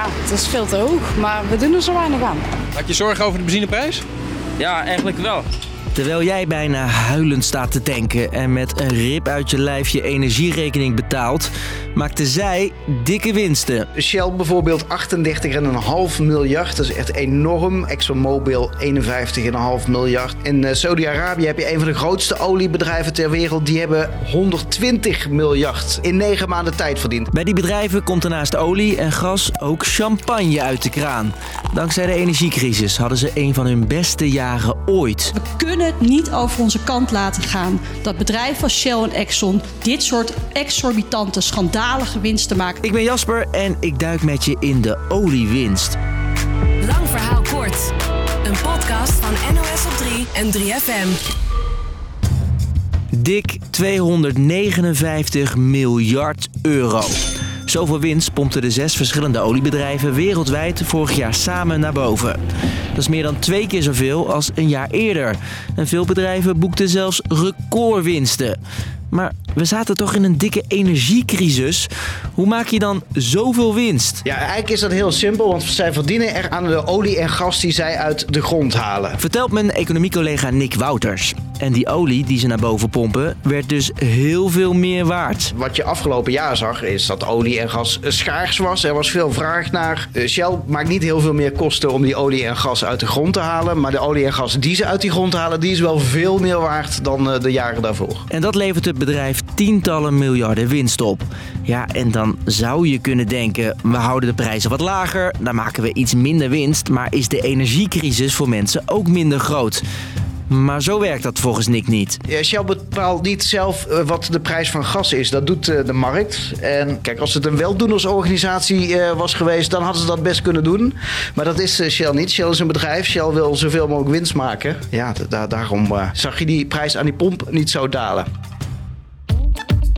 Ja, het is veel te hoog, maar we doen er zo weinig aan. Maak je zorgen over de benzineprijs? Ja, eigenlijk wel. Terwijl jij bijna huilend staat te tanken en met een rip uit je lijf je energierekening betaalt, maakten zij dikke winsten. Shell bijvoorbeeld 38,5 miljard, dat is echt enorm. ExxonMobil 51,5 miljard. In eh, Saudi-Arabië heb je een van de grootste oliebedrijven ter wereld. Die hebben 120 miljard in negen maanden tijd verdiend. Bij die bedrijven komt er naast olie en gas ook champagne uit de kraan. Dankzij de energiecrisis hadden ze een van hun beste jaren ooit. We kunnen het niet over onze kant laten gaan dat bedrijven als Shell en Exxon dit soort exorbitante, schandalige winsten maken. Ik ben Jasper en ik duik met je in de oliewinst. Lang verhaal kort. Een podcast van NOS op 3 en 3FM. Dik 259 miljard euro. Zoveel winst pompten de zes verschillende oliebedrijven wereldwijd vorig jaar samen naar boven. Dat is meer dan twee keer zoveel als een jaar eerder. En veel bedrijven boekten zelfs recordwinsten. Maar we zaten toch in een dikke energiecrisis. Hoe maak je dan zoveel winst? Ja, eigenlijk is dat heel simpel, want zij verdienen er aan de olie en gas die zij uit de grond halen. Vertelt mijn economiecollega Nick Wouters. En die olie die ze naar boven pompen, werd dus heel veel meer waard. Wat je afgelopen jaar zag, is dat olie en gas schaars was. Er was veel vraag naar. Eh, Shell maakt niet heel veel meer kosten om die olie en gas uit de grond te halen. Maar de olie en gas die ze uit die grond halen, die is wel veel meer waard dan eh, de jaren daarvoor. En dat levert het bedrijf tientallen miljarden winst op. Ja, en dan zou je kunnen denken, we houden de prijzen wat lager, dan maken we iets minder winst, maar is de energiecrisis voor mensen ook minder groot? Maar zo werkt dat volgens Nick niet. Shell bepaalt niet zelf eh, wat de prijs van gas is. Dat doet eh, de markt. En kijk, als het een weldoenersorganisatie eh, was geweest, dan hadden ze dat best kunnen doen. Maar dat is Shell niet. Shell is een bedrijf. Shell wil zoveel mogelijk winst maken. Ja, da- daarom zag je die prijs aan die pomp niet zo dalen.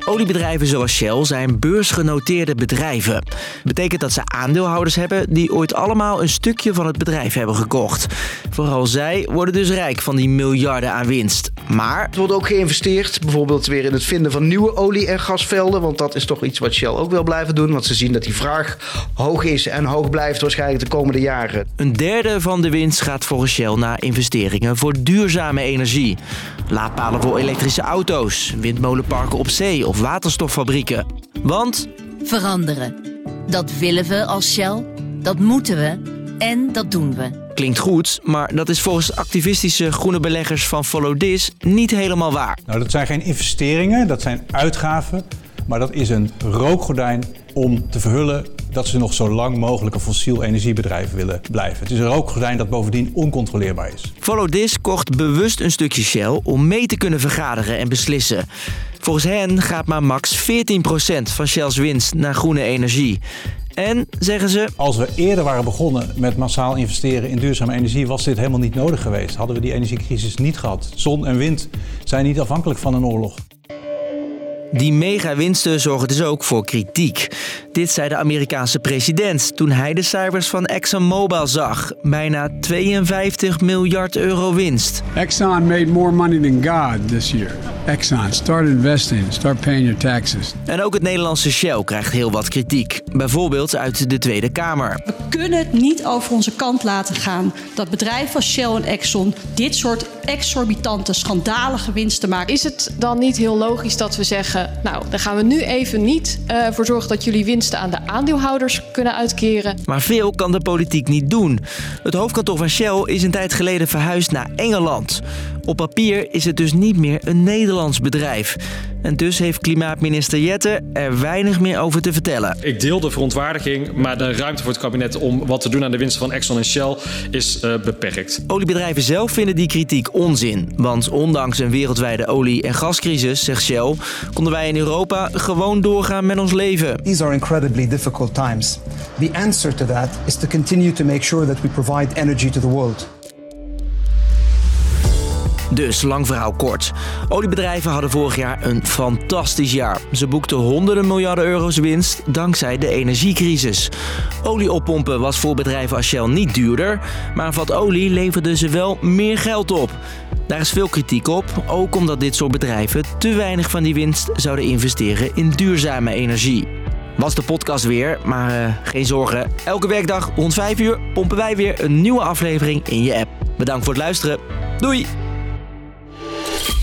Oliebedrijven zoals Shell zijn beursgenoteerde bedrijven. Betekent dat ze aandeelhouders hebben die ooit allemaal een stukje van het bedrijf hebben gekocht. Vooral zij worden dus rijk van die miljarden aan winst. Maar Het wordt ook geïnvesteerd, bijvoorbeeld weer in het vinden van nieuwe olie- en gasvelden. Want dat is toch iets wat Shell ook wil blijven doen. Want ze zien dat die vraag hoog is en hoog blijft waarschijnlijk de komende jaren. een derde van de winst gaat volgens Shell naar investeringen voor duurzame energie. Laadpalen voor elektrische auto's, windmolenparken op zee of waterstoffabrieken. Want Veranderen. Dat willen we als Shell, dat moeten we en dat doen we. Klinkt goed, maar dat is volgens activistische groene beleggers van Follow This niet helemaal waar. Nou, dat zijn geen investeringen, dat zijn uitgaven. Maar dat is een rookgordijn om te verhullen dat ze nog zo lang mogelijk een fossiel energiebedrijf willen blijven. Het is een rookgordijn dat bovendien oncontroleerbaar is. Follow This kocht bewust een stukje Shell om mee te kunnen vergaderen en beslissen. Volgens hen gaat maar max 14% van Shell's winst naar groene energie. En, zeggen ze, Als we eerder waren begonnen met massaal investeren in duurzame energie, was dit helemaal niet nodig geweest. Hadden we die energiecrisis niet gehad. Zon en wind zijn niet afhankelijk van een oorlog. Die mega-winsten zorgen dus ook voor kritiek. Dit zei de Amerikaanse president toen hij de cijfers van ExxonMobil zag. Bijna 52 miljard euro winst. Exxon made more money than God this year. Exxon, start investing, start paying your taxes. En ook het Nederlandse Shell krijgt heel wat kritiek. Bijvoorbeeld uit de Tweede Kamer. We kunnen het niet over onze kant laten gaan dat bedrijven als Shell en Exxon dit soort exorbitante, schandalige winsten maken. Is het dan niet heel logisch dat we zeggen, nou, dan gaan we nu even niet eh, voor zorgen dat jullie aan de aandeelhouders kunnen uitkeren. Maar veel kan de politiek niet doen. Het hoofdkantoor van Shell is een tijd geleden verhuisd naar Engeland. Op papier is het dus niet meer een Nederlands bedrijf. En dus heeft klimaatminister Jette er weinig meer over te vertellen. Ik deel de verontwaardiging, maar de ruimte voor het kabinet om wat te doen aan de winsten van Exxon en Shell is eh, beperkt. Oliebedrijven zelf vinden die kritiek onzin. Want ondanks een wereldwijde olie- en gascrisis, zegt Shell, konden wij in Europa gewoon doorgaan met ons leven. These are incredibly difficult times. The answer to that is to continue to make sure that we provide energy to the world. Dus lang verhaal kort. Oliebedrijven hadden vorig jaar een fantastisch jaar. Ze boekten honderden miljarden euro's winst dankzij de energiecrisis. Olie oppompen was voor bedrijven als Shell niet duurder, maar een vat olie leverde ze wel meer geld op. Daar is veel kritiek op, ook omdat dit soort bedrijven te weinig van die winst zouden investeren in duurzame energie. Was de podcast weer, maar uh, geen zorgen. Elke werkdag rond 5 uur pompen wij weer een nieuwe aflevering in je app. Bedankt voor het luisteren. Doei!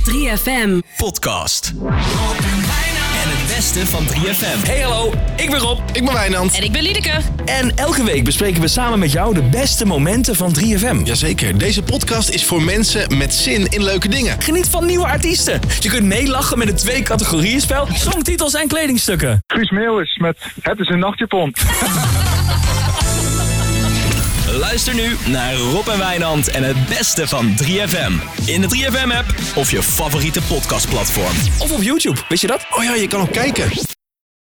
3FM Podcast. En het beste van 3FM. Hey hallo, ik ben Rob. Ik ben Wijnand. En ik ben Liedeke. En elke week bespreken we samen met jou de beste momenten van 3FM. Jazeker, deze podcast is voor mensen met zin in leuke dingen. Geniet van nieuwe artiesten. Je kunt meelachen met een twee categorieën spel, songtitels en kledingstukken. Guus Meeuwis met Het is een nachtjapon. Luister nu naar Rob en Wijnand en het beste van 3FM. In de 3FM-app of je favoriete podcastplatform. Of op YouTube, wist je dat? Oh ja, je kan ook kijken.